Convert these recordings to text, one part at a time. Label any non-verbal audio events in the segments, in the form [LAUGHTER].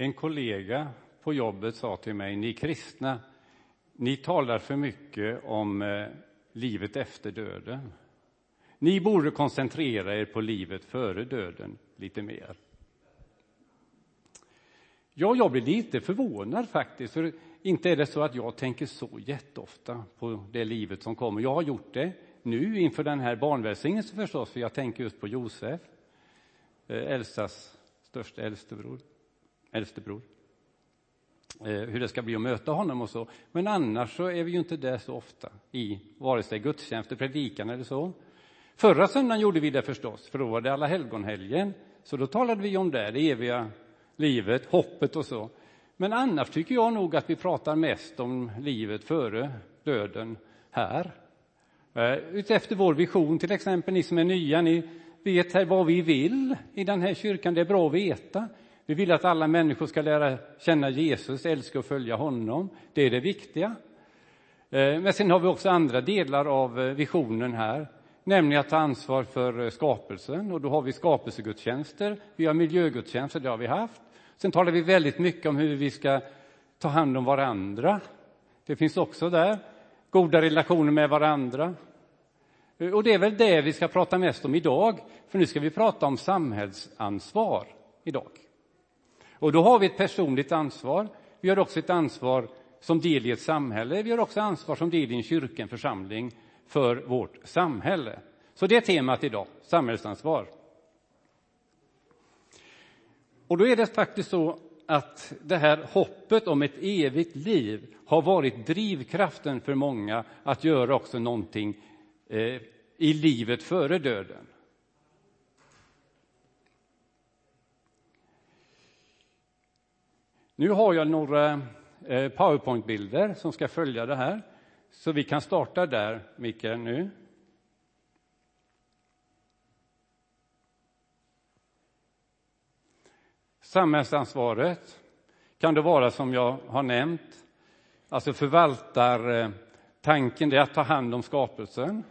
En kollega på jobbet sa till mig, ni kristna, ni talar för mycket om eh, livet efter döden. Ni borde koncentrera er på livet före döden lite mer. Ja, jag blir lite förvånad faktiskt, för inte är det så att jag tänker så jätteofta på det livet som kommer. Jag har gjort det nu inför den här barnvälsignelsen förstås, för jag tänker just på Josef, eh, Elsas största äldstebror äldstebror. Eh, hur det ska bli att möta honom och så. Men annars så är vi ju inte där så ofta i vare sig gudstjänster, predikan eller så. Förra söndagen gjorde vi det förstås, för då var det alla helgonhelgen. Så då talade vi om det, det eviga livet, hoppet och så. Men annars tycker jag nog att vi pratar mest om livet före döden här. Eh, utefter vår vision, till exempel, ni som är nya, ni vet här vad vi vill i den här kyrkan. Det är bra att veta. Vi vill att alla människor ska lära känna Jesus, älska och följa honom. Det är det viktiga. Eh, men sen har vi också andra delar av eh, visionen här, nämligen att ta ansvar för eh, skapelsen. Och då har vi skapelsegudstjänster, vi har miljögudstjänster, det har vi haft. Sen talar vi väldigt mycket om hur vi ska ta hand om varandra. Det finns också där. Goda relationer med varandra. Och det är väl det vi ska prata mest om idag, för nu ska vi prata om samhällsansvar idag. Och då har vi ett personligt ansvar. Vi har också ett ansvar som del i ett samhälle. Vi har också ansvar som del i en kyrka, en församling, för vårt samhälle. Så det är temat idag, samhällsansvar. Och då är det faktiskt så att det här hoppet om ett evigt liv har varit drivkraften för många att göra också någonting eh, i livet före döden. Nu har jag några eh, powerpoint-bilder som ska följa det här. Så vi kan starta där, Mikael, nu. Samhällsansvaret kan det vara som jag har nämnt, alltså förvaltartanken, eh, det är att ta hand om skapelsen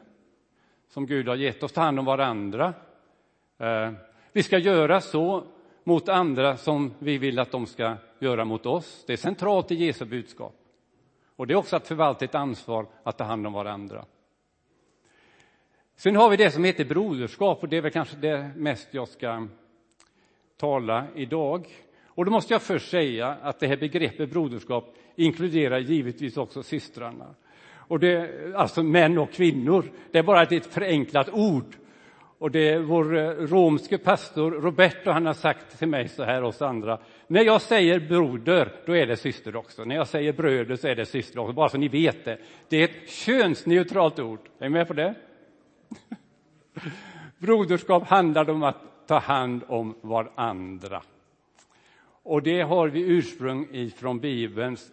som Gud har gett oss, ta hand om varandra. Eh, vi ska göra så mot andra som vi vill att de ska göra mot oss. Det är centralt i Jesu budskap. Och det är också att förvalta ett ansvar att ta hand om varandra. Sen har vi det som heter broderskap och det är väl kanske det mest jag ska tala idag. Och då måste jag först säga att det här begreppet broderskap inkluderar givetvis också systrarna. Och det, alltså män och kvinnor. Det är bara ett förenklat ord och det är vår eh, romske pastor Roberto, han har sagt till mig så här, oss andra. När jag säger broder, då är det syster också. När jag säger bröder så är det syster också, bara så ni vet det. Det är ett könsneutralt ord. Är ni med på det? [LAUGHS] Broderskap handlar om att ta hand om varandra. Och det har vi ursprung i från Bibelns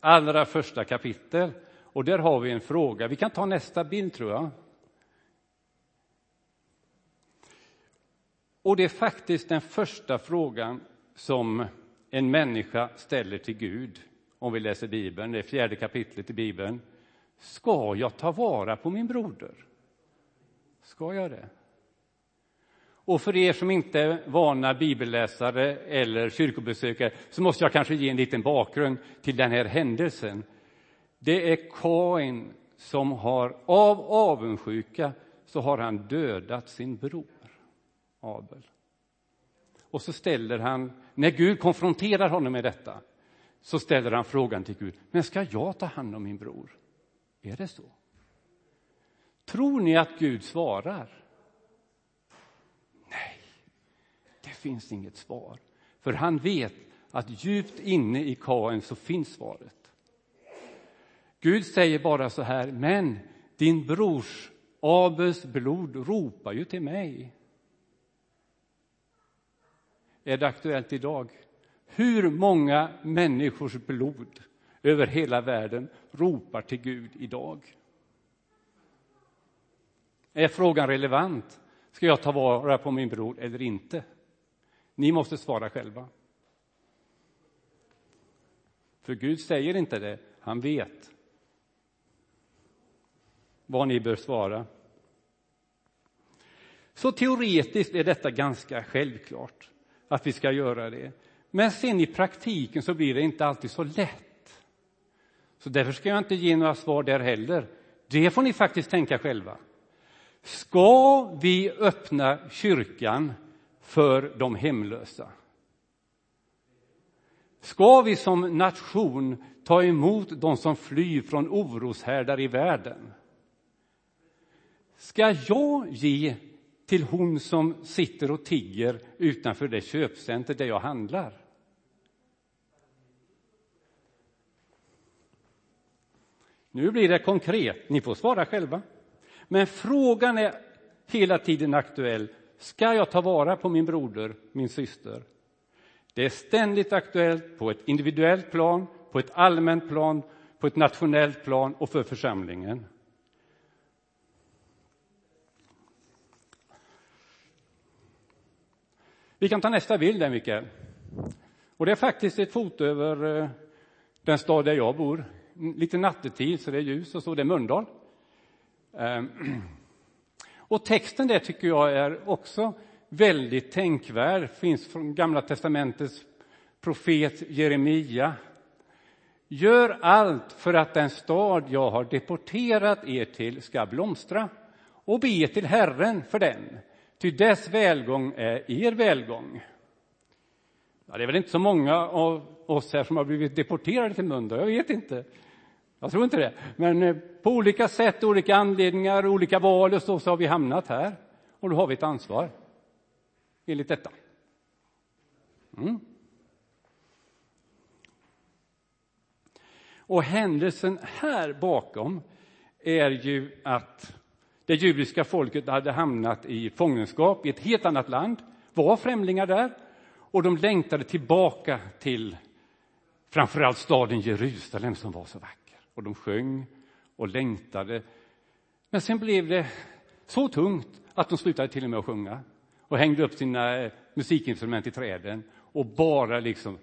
allra första kapitel. Och där har vi en fråga. Vi kan ta nästa bild, tror jag. Och det är faktiskt den första frågan som en människa ställer till Gud om vi läser Bibeln, det är fjärde kapitlet i Bibeln. Ska jag ta vara på min broder? Ska jag det? Och för er som inte är vana bibelläsare eller kyrkobesökare så måste jag kanske ge en liten bakgrund till den här händelsen. Det är Kain som har, av avundsjuka, så har han dödat sin bror. Abel. Och så ställer han, när Gud konfronterar honom med detta, så ställer han frågan till Gud, men ska jag ta hand om min bror? Är det så? Tror ni att Gud svarar? Nej, det finns inget svar. För han vet att djupt inne i Kain så finns svaret. Gud säger bara så här, men din brors Abels blod ropar ju till mig är det aktuellt idag. Hur många människors blod över hela världen ropar till Gud idag? Är frågan relevant? Ska jag ta vara på min bror eller inte? Ni måste svara själva. För Gud säger inte det, han vet vad ni bör svara. Så teoretiskt är detta ganska självklart att vi ska göra det. Men sen i praktiken så blir det inte alltid så lätt. Så därför ska jag inte ge några svar där heller. Det får ni faktiskt tänka själva. Ska vi öppna kyrkan för de hemlösa? Ska vi som nation ta emot de som flyr från oroshärdar i världen? Ska jag ge till hon som sitter och tigger utanför det köpcenter där jag handlar? Nu blir det konkret, ni får svara själva. Men frågan är hela tiden aktuell. Ska jag ta vara på min broder, min syster? Det är ständigt aktuellt på ett individuellt plan, på ett allmänt plan, på ett nationellt plan och för församlingen. Vi kan ta nästa bild där, Mikael. Och det är faktiskt ett foto över eh, den stad där jag bor. Lite nattetid, så det är ljus och så. Det är Mölndal. Ehm, [CLEARS THROAT] och texten där tycker jag är också väldigt tänkvärd. Finns från Gamla testamentets profet Jeremia. Gör allt för att den stad jag har deporterat er till ska blomstra och be till Herren för den ty dess välgång är er välgång. Ja, det är väl inte så många av oss här som har blivit deporterade till Mölndal, jag vet inte. Jag tror inte det. Men eh, på olika sätt, olika anledningar, olika val och så, så har vi hamnat här. Och då har vi ett ansvar enligt detta. Mm. Och händelsen här bakom är ju att det judiska folket hade hamnat i fångenskap i ett helt annat land, var främlingar där och de längtade tillbaka till framförallt staden Jerusalem som var så vacker. Och de sjöng och längtade. Men sen blev det så tungt att de slutade till och med att sjunga och hängde upp sina eh, musikinstrument i träden och bara liksom,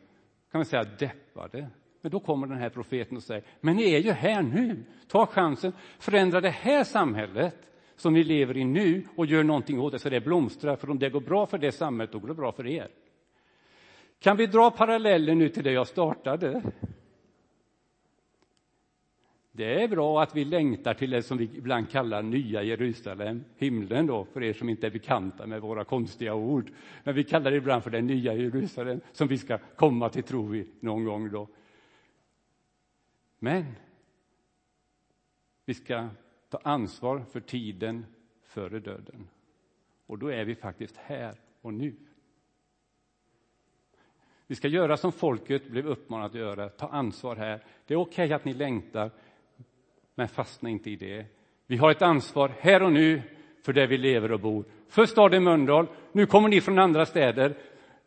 kan man säga, deppade. Men då kommer den här profeten och säger, men ni är ju här nu, ta chansen, förändra det här samhället som ni lever i nu och gör någonting åt det så det blomstrar. För om det går bra för det samhället, då går det bra för er. Kan vi dra paralleller nu till det jag startade? Det är bra att vi längtar till det som vi ibland kallar nya Jerusalem, himlen då, för er som inte är bekanta med våra konstiga ord. Men vi kallar det ibland för det nya Jerusalem som vi ska komma till tro i någon gång då. Men vi ska ta ansvar för tiden före döden. Och då är vi faktiskt här och nu. Vi ska göra som folket blev uppmanat att göra, ta ansvar här. Det är okej okay att ni längtar, men fastna inte i det. Vi har ett ansvar här och nu för där vi lever och bor. För staden Mölndal, nu kommer ni från andra städer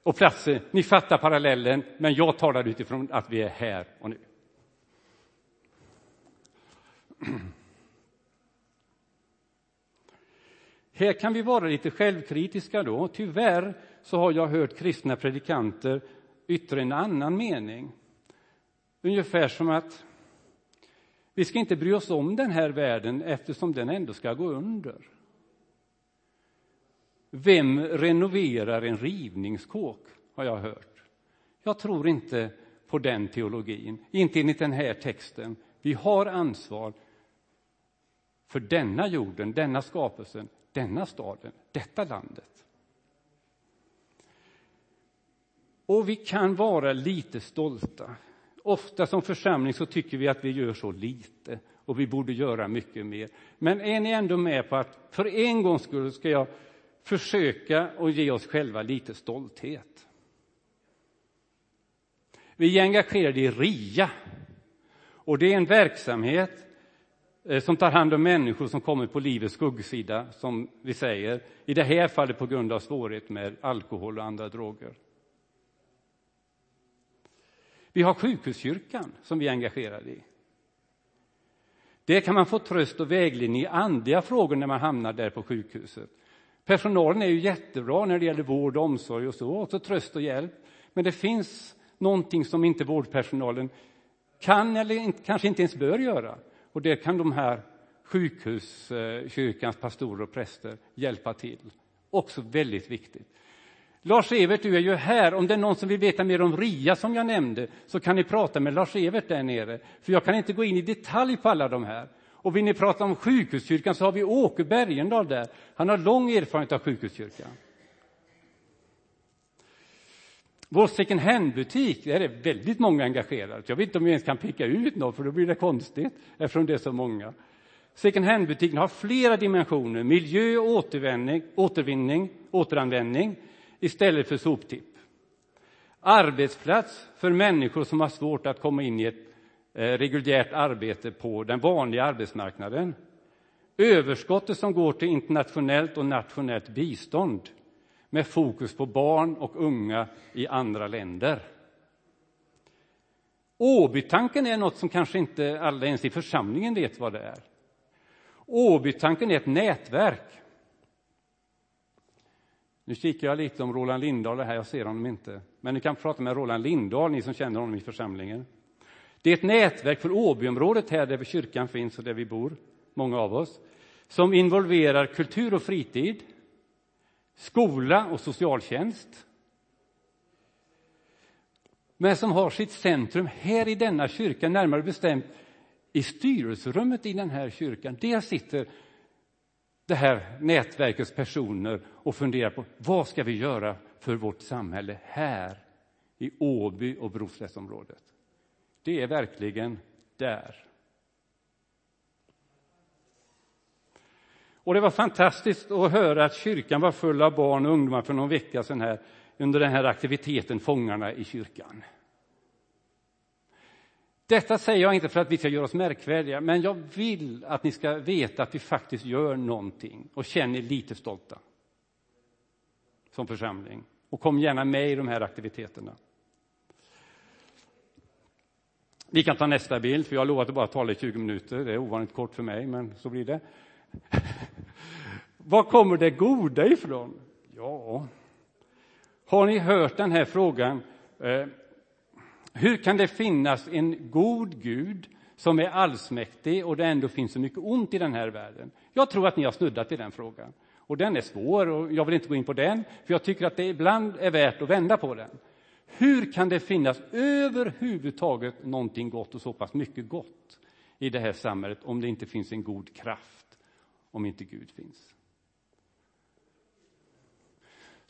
och platser. Ni fattar parallellen, men jag talar utifrån att vi är här och nu. Här kan vi vara lite självkritiska då. Tyvärr så har jag hört kristna predikanter yttra en annan mening. Ungefär som att vi ska inte bry oss om den här världen eftersom den ändå ska gå under. Vem renoverar en rivningskåk, har jag hört. Jag tror inte på den teologin, inte enligt den här texten. Vi har ansvar för denna jorden, denna skapelsen, denna staden, detta landet. Och vi kan vara lite stolta. Ofta som församling så tycker vi att vi gör så lite och vi borde göra mycket mer. Men är ni ändå med på att för en gångs skull ska jag försöka och ge oss själva lite stolthet. Vi är engagerade i RIA och det är en verksamhet Eh, som tar hand om människor som kommer på livets skuggsida, som vi säger, i det här fallet på grund av svårighet med alkohol och andra droger. Vi har sjukhuskyrkan som vi är engagerade i. Där kan man få tröst och vägledning i andliga frågor när man hamnar där på sjukhuset. Personalen är ju jättebra när det gäller vård och omsorg och så, också tröst och hjälp. Men det finns någonting som inte vårdpersonalen kan eller kanske inte ens bör göra. Och det kan de här sjukhuskyrkans pastorer och präster hjälpa till. Också väldigt viktigt. Lars-Evert, du är ju här. Om det är någon som vill veta mer om RIA som jag nämnde så kan ni prata med Lars-Evert där nere. För jag kan inte gå in i detalj på alla de här. Och vill ni prata om sjukhuskyrkan så har vi Åke Bergendahl där. Han har lång erfarenhet av sjukhuskyrkan. Vår second hand-butik, där är väldigt många engagerade. Jag vet inte om vi ens kan peka ut någon, för då blir det konstigt, eftersom det är så många. Second hand-butiken har flera dimensioner, miljö, återvinning, återvinning, återanvändning istället för soptipp. Arbetsplats för människor som har svårt att komma in i ett eh, reguljärt arbete på den vanliga arbetsmarknaden. Överskottet som går till internationellt och nationellt bistånd med fokus på barn och unga i andra länder. Åbytanken är något som kanske inte alla ens i församlingen vet vad det är. Åbytanken är ett nätverk. Nu kikar jag lite om Roland Lindahl är här, jag ser honom inte. Men ni kan prata med Roland Lindahl, ni som känner honom i församlingen. Det är ett nätverk för Åbyområdet här där kyrkan finns och där vi bor, många av oss, som involverar kultur och fritid, skola och socialtjänst. Men som har sitt centrum här i denna kyrka, närmare bestämt i styrelserummet i den här kyrkan. Där sitter det här nätverkets personer och funderar på vad ska vi göra för vårt samhälle här i Åby och Broslättsområdet. Det är verkligen där. Och det var fantastiskt att höra att kyrkan var full av barn och ungdomar för någon vecka sedan här under den här aktiviteten Fångarna i kyrkan. Detta säger jag inte för att vi ska göra oss märkvärdiga, men jag vill att ni ska veta att vi faktiskt gör någonting och känner er lite stolta som församling. Och kom gärna med i de här aktiviteterna. Vi kan ta nästa bild, för jag har lovat att bara tala i 20 minuter. Det är ovanligt kort för mig, men så blir det. Var kommer det goda ifrån? Ja, har ni hört den här frågan? Eh, hur kan det finnas en god Gud som är allsmäktig och det ändå finns så mycket ont i den här världen? Jag tror att ni har snuddat vid den frågan. Och den är svår och jag vill inte gå in på den, för jag tycker att det ibland är värt att vända på den. Hur kan det finnas överhuvudtaget någonting gott och så pass mycket gott i det här samhället om det inte finns en god kraft, om inte Gud finns?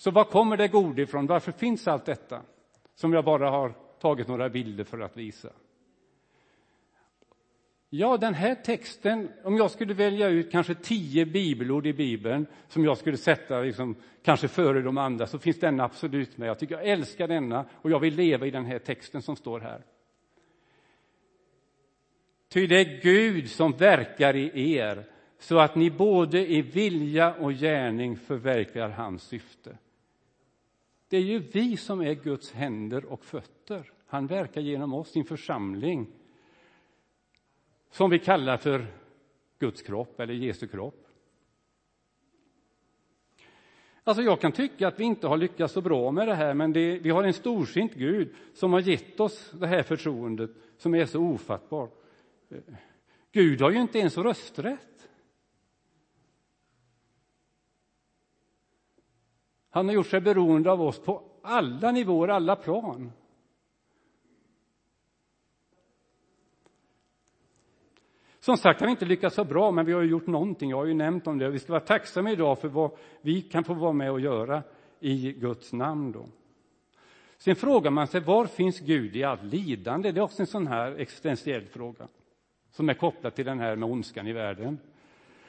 Så var kommer det goda ifrån? Varför finns allt detta som jag bara har tagit några bilder för att visa? Ja, den här texten, om jag skulle välja ut kanske tio bibelord i Bibeln som jag skulle sätta liksom, kanske före de andra, så finns den absolut med. Jag tycker jag älskar denna och jag vill leva i den här texten som står här. Ty det är Gud som verkar i er så att ni både i vilja och gärning förverkligar hans syfte. Det är ju vi som är Guds händer och fötter. Han verkar genom oss, sin församling som vi kallar för Guds kropp eller Jesu kropp. Alltså jag kan tycka att vi inte har lyckats så bra med det här, men det, vi har en storsint Gud som har gett oss det här förtroendet som är så ofattbart. Gud har ju inte ens rösträtt. Han har gjort sig beroende av oss på alla nivåer, alla plan. Som sagt har vi inte lyckats så bra, men vi har gjort någonting. Jag har ju nämnt om det. Vi ska vara tacksamma idag för vad vi kan få vara med och göra i Guds namn. Då. Sen frågar man sig, var finns Gud i allt lidande? Det är också en sån här existentiell fråga som är kopplad till den här med ondskan i världen.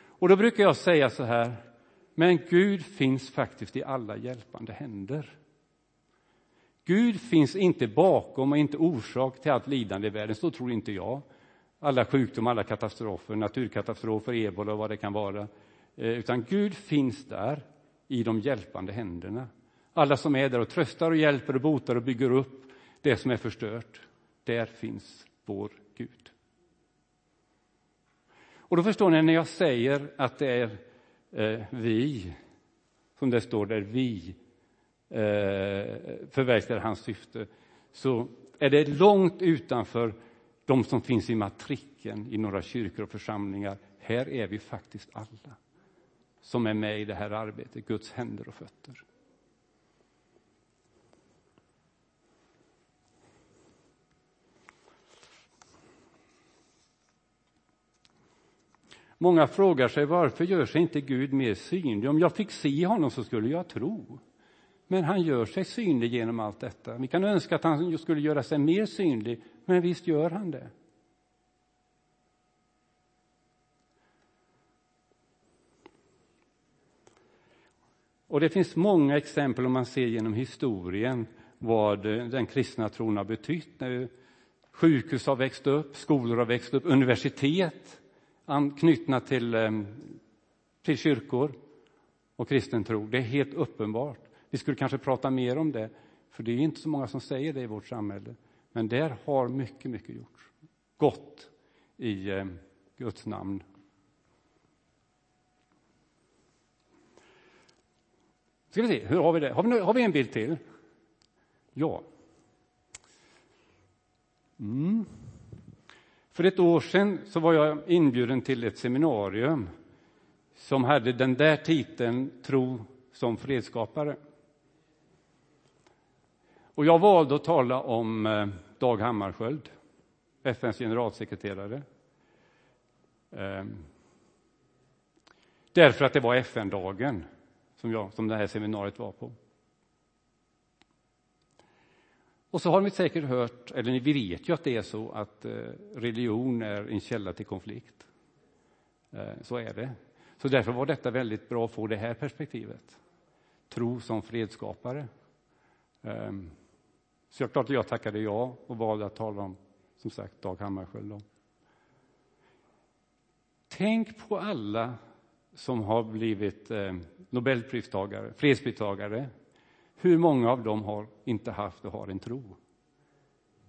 Och då brukar jag säga så här, men Gud finns faktiskt i alla hjälpande händer. Gud finns inte bakom och inte orsak till allt lidande i världen, så tror inte jag alla sjukdomar, alla katastrofer, naturkatastrofer, ebola och vad det kan vara. Eh, utan Gud finns där i de hjälpande händerna. Alla som är där och tröstar och hjälper och botar och bygger upp det som är förstört. Där finns vår Gud. Och då förstår ni när jag säger att det är eh, vi, som det står där, vi eh, förverkligar hans syfte, så är det långt utanför de som finns i matriken i några kyrkor och församlingar. Här är vi faktiskt alla som är med i det här arbetet, Guds händer och fötter. Många frågar sig varför gör sig inte Gud mer synlig? Om jag fick se honom så skulle jag tro. Men han gör sig synlig genom allt detta. Vi kan önska att han skulle göra sig mer synlig, men visst gör han det. Och det finns många exempel om man ser genom historien vad den kristna tron har betytt. Sjukhus har växt upp, skolor har växt upp, universitet knutna till, ehm, till kyrkor och kristen tro. Det är helt uppenbart. Vi skulle kanske prata mer om det, för det är inte så många som säger det i vårt samhälle. Men där har mycket, mycket gjorts. Gott i ehm, Guds namn. Ska vi se, hur har vi det? Har vi, har vi en bild till? Ja. Mm. För ett år sedan så var jag inbjuden till ett seminarium som hade den där titeln Tro som fredsskapare. Och jag valde att tala om eh, Dag Hammarskjöld, FNs generalsekreterare. Ehm, därför att det var FN-dagen som, jag, som det här seminariet var på. Och så har ni säkert hört, eller vi vet ju att det är så att eh, religion är en källa till konflikt. Eh, så är det. Så därför var detta väldigt bra att få det här perspektivet. Tro som fredsskapare. Ehm, så jag, klart jag tackade ja och valde att tala om, som sagt, Dag Hammarskjöld. Tänk på alla som har blivit eh, Nobelpristagare, fredspristagare. Hur många av dem har inte haft och har en tro?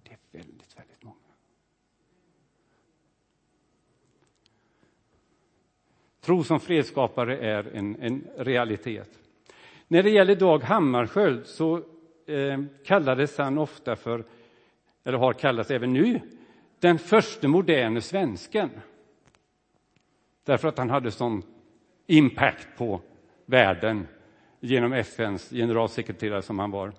Det är väldigt, väldigt många. Tro som fredsskapare är en, en realitet. När det gäller Dag Hammarskjöld så eh, kallades han ofta för, eller har kallats även nu, den första moderne svensken. Därför att han hade sån impact på världen genom FNs generalsekreterare som han var.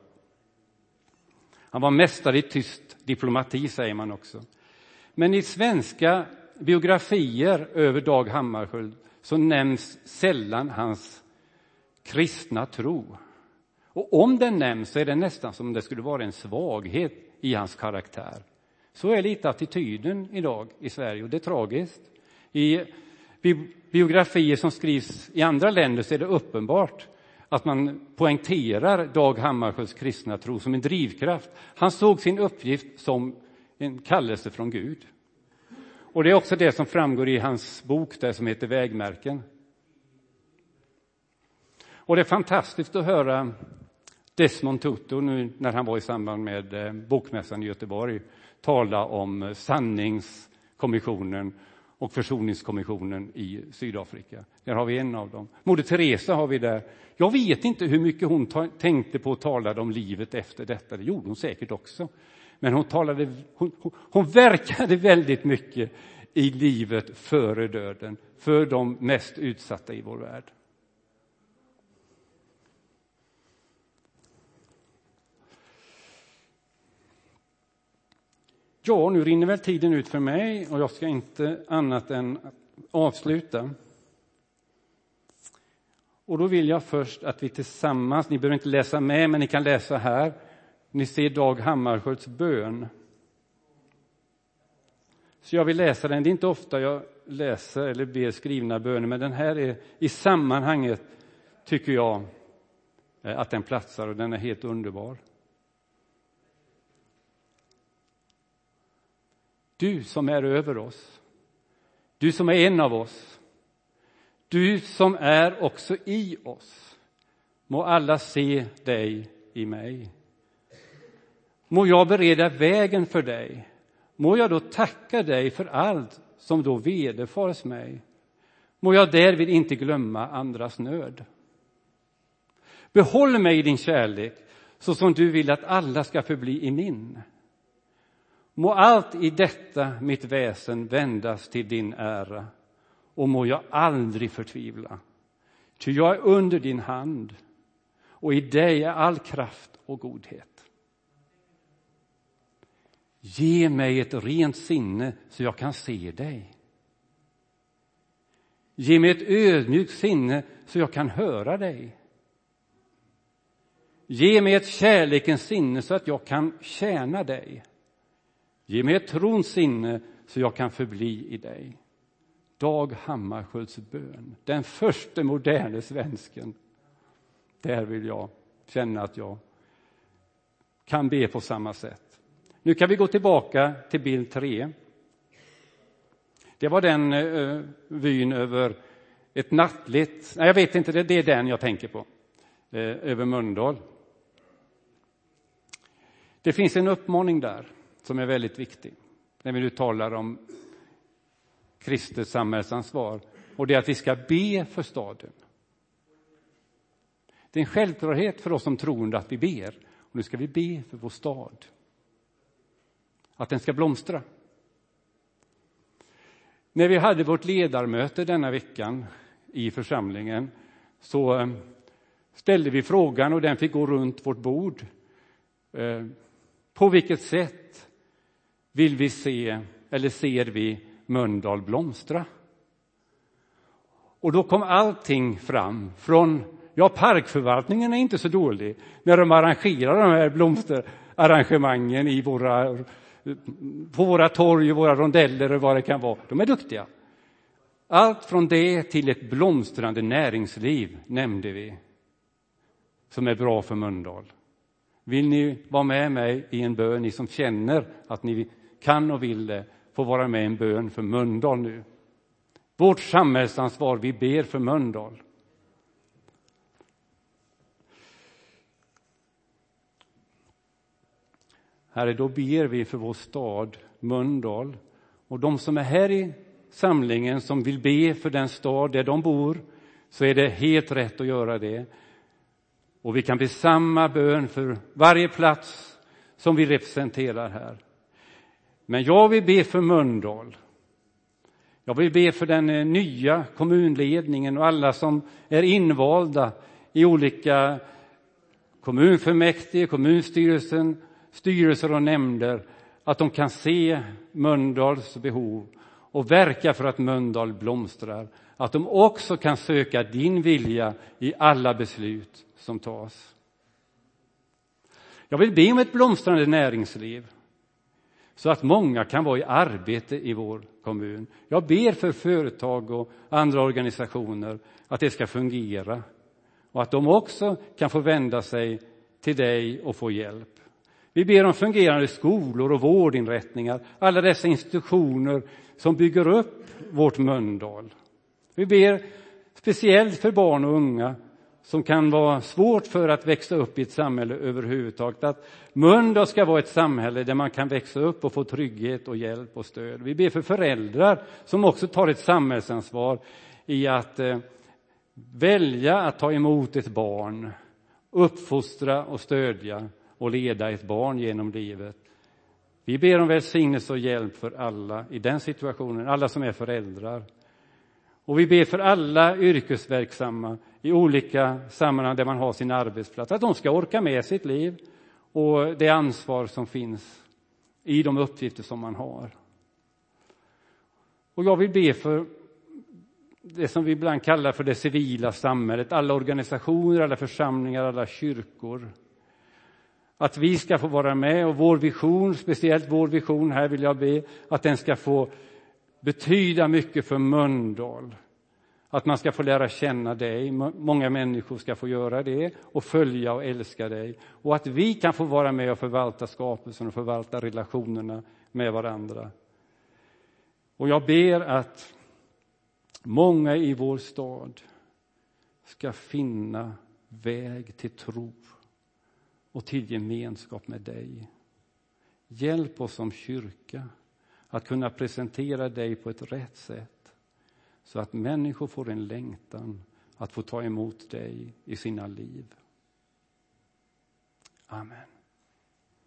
Han var mästare i tyst diplomati, säger man också. Men i svenska biografier över Dag Hammarskjöld så nämns sällan hans kristna tro. Och om den nämns så är det nästan som om det skulle vara en svaghet i hans karaktär. Så är lite attityden idag i Sverige och det är tragiskt. I biografier som skrivs i andra länder så är det uppenbart att man poängterar Dag Hammarskjölds kristna tro som en drivkraft. Han såg sin uppgift som en kallelse från Gud. Och det är också det som framgår i hans bok där som heter Vägmärken. Och det är fantastiskt att höra Desmond Tutu nu när han var i samband med eh, Bokmässan i Göteborg tala om sanningskommissionen och försoningskommissionen i Sydafrika. Där har vi en av dem. Moder Teresa har vi där. Jag vet inte hur mycket hon tänkte på och talade om livet efter detta. Det gjorde hon säkert också. Men hon, talade, hon, hon, hon verkade väldigt mycket i livet före döden, för de mest utsatta i vår värld. Ja, nu rinner väl tiden ut för mig och jag ska inte annat än avsluta. Och då vill jag först att vi tillsammans, ni behöver inte läsa med, men ni kan läsa här. Ni ser Dag Hammarskjölds bön. Så jag vill läsa den. Det är inte ofta jag läser eller ber skrivna böner, men den här är i sammanhanget, tycker jag, eh, att den platsar och den är helt underbar. Du som är över oss, du som är en av oss, du som är också i oss, må alla se dig i mig. Må jag bereda vägen för dig, må jag då tacka dig för allt som då vederfars mig. Må jag därvid inte glömma andras nöd. Behåll mig i din kärlek så som du vill att alla ska förbli i min. Må allt i detta mitt väsen vändas till din ära och må jag aldrig förtvivla. Ty jag är under din hand och i dig är all kraft och godhet. Ge mig ett rent sinne så jag kan se dig. Ge mig ett ödmjukt sinne så jag kan höra dig. Ge mig ett kärlekens sinne så att jag kan tjäna dig. Ge mig ett trons sinne så jag kan förbli i dig. Dag Hammarskjölds bön, den första moderne svensken. Där vill jag känna att jag kan be på samma sätt. Nu kan vi gå tillbaka till bild 3. Det var den uh, vyn över ett nattligt, nej jag vet inte, det, det är den jag tänker på, uh, över Mölndal. Det finns en uppmaning där som är väldigt viktig när vi nu talar om kristet samhällsansvar och det är att vi ska be för staden. Det är en självklarhet för oss som troende att vi ber. Och nu ska vi be för vår stad. Att den ska blomstra. När vi hade vårt ledarmöte denna veckan i församlingen så eh, ställde vi frågan och den fick gå runt vårt bord. Eh, på vilket sätt vill vi se, eller ser vi, Mölndal blomstra? Och då kom allting fram från, ja parkförvaltningen är inte så dålig när de arrangerar de här blomsterarrangemangen i våra, på våra torg och våra rondeller och vad det kan vara. De är duktiga. Allt från det till ett blomstrande näringsliv nämnde vi som är bra för Mölndal. Vill ni vara med mig i en bön, ni som känner att ni kan och vill det, få vara med i en bön för Mölndal nu. Vårt samhällsansvar, vi ber för Mölndal. Herre, då ber vi för vår stad Mölndal och de som är här i samlingen som vill be för den stad där de bor så är det helt rätt att göra det. Och vi kan be samma bön för varje plats som vi representerar här. Men jag vill be för Mölndal. Jag vill be för den eh, nya kommunledningen och alla som är invalda i olika kommunfullmäktige, kommunstyrelsen, styrelser och nämnder, att de kan se Mölndals behov och verka för att Mölndal blomstrar. Att de också kan söka din vilja i alla beslut som tas. Jag vill be om ett blomstrande näringsliv så att många kan vara i arbete i vår kommun. Jag ber för företag och andra organisationer att det ska fungera och att de också kan få vända sig till dig och få hjälp. Vi ber om fungerande skolor och vårdinrättningar, alla dessa institutioner som bygger upp vårt Mölndal. Vi ber speciellt för barn och unga som kan vara svårt för att växa upp i ett samhälle överhuvudtaget. Att Mölndal ska vara ett samhälle där man kan växa upp och få trygghet och hjälp och stöd. Vi ber för föräldrar som också tar ett samhällsansvar i att eh, välja att ta emot ett barn, uppfostra och stödja och leda ett barn genom livet. Vi ber om välsignelse och hjälp för alla i den situationen, alla som är föräldrar. Och vi ber för alla yrkesverksamma i olika sammanhang där man har sin arbetsplats, att de ska orka med sitt liv och det ansvar som finns i de uppgifter som man har. Och jag vill be för det som vi ibland kallar för det civila samhället, alla organisationer, alla församlingar, alla kyrkor. Att vi ska få vara med och vår vision, speciellt vår vision här vill jag be, att den ska få betyda mycket för Mölndal. Att man ska få lära känna dig, många människor ska få göra det och följa och älska dig. Och att vi kan få vara med och förvalta skapelsen och förvalta relationerna med varandra. Och jag ber att många i vår stad ska finna väg till tro och till gemenskap med dig. Hjälp oss som kyrka att kunna presentera dig på ett rätt sätt så att människor får en längtan att få ta emot dig i sina liv. Amen.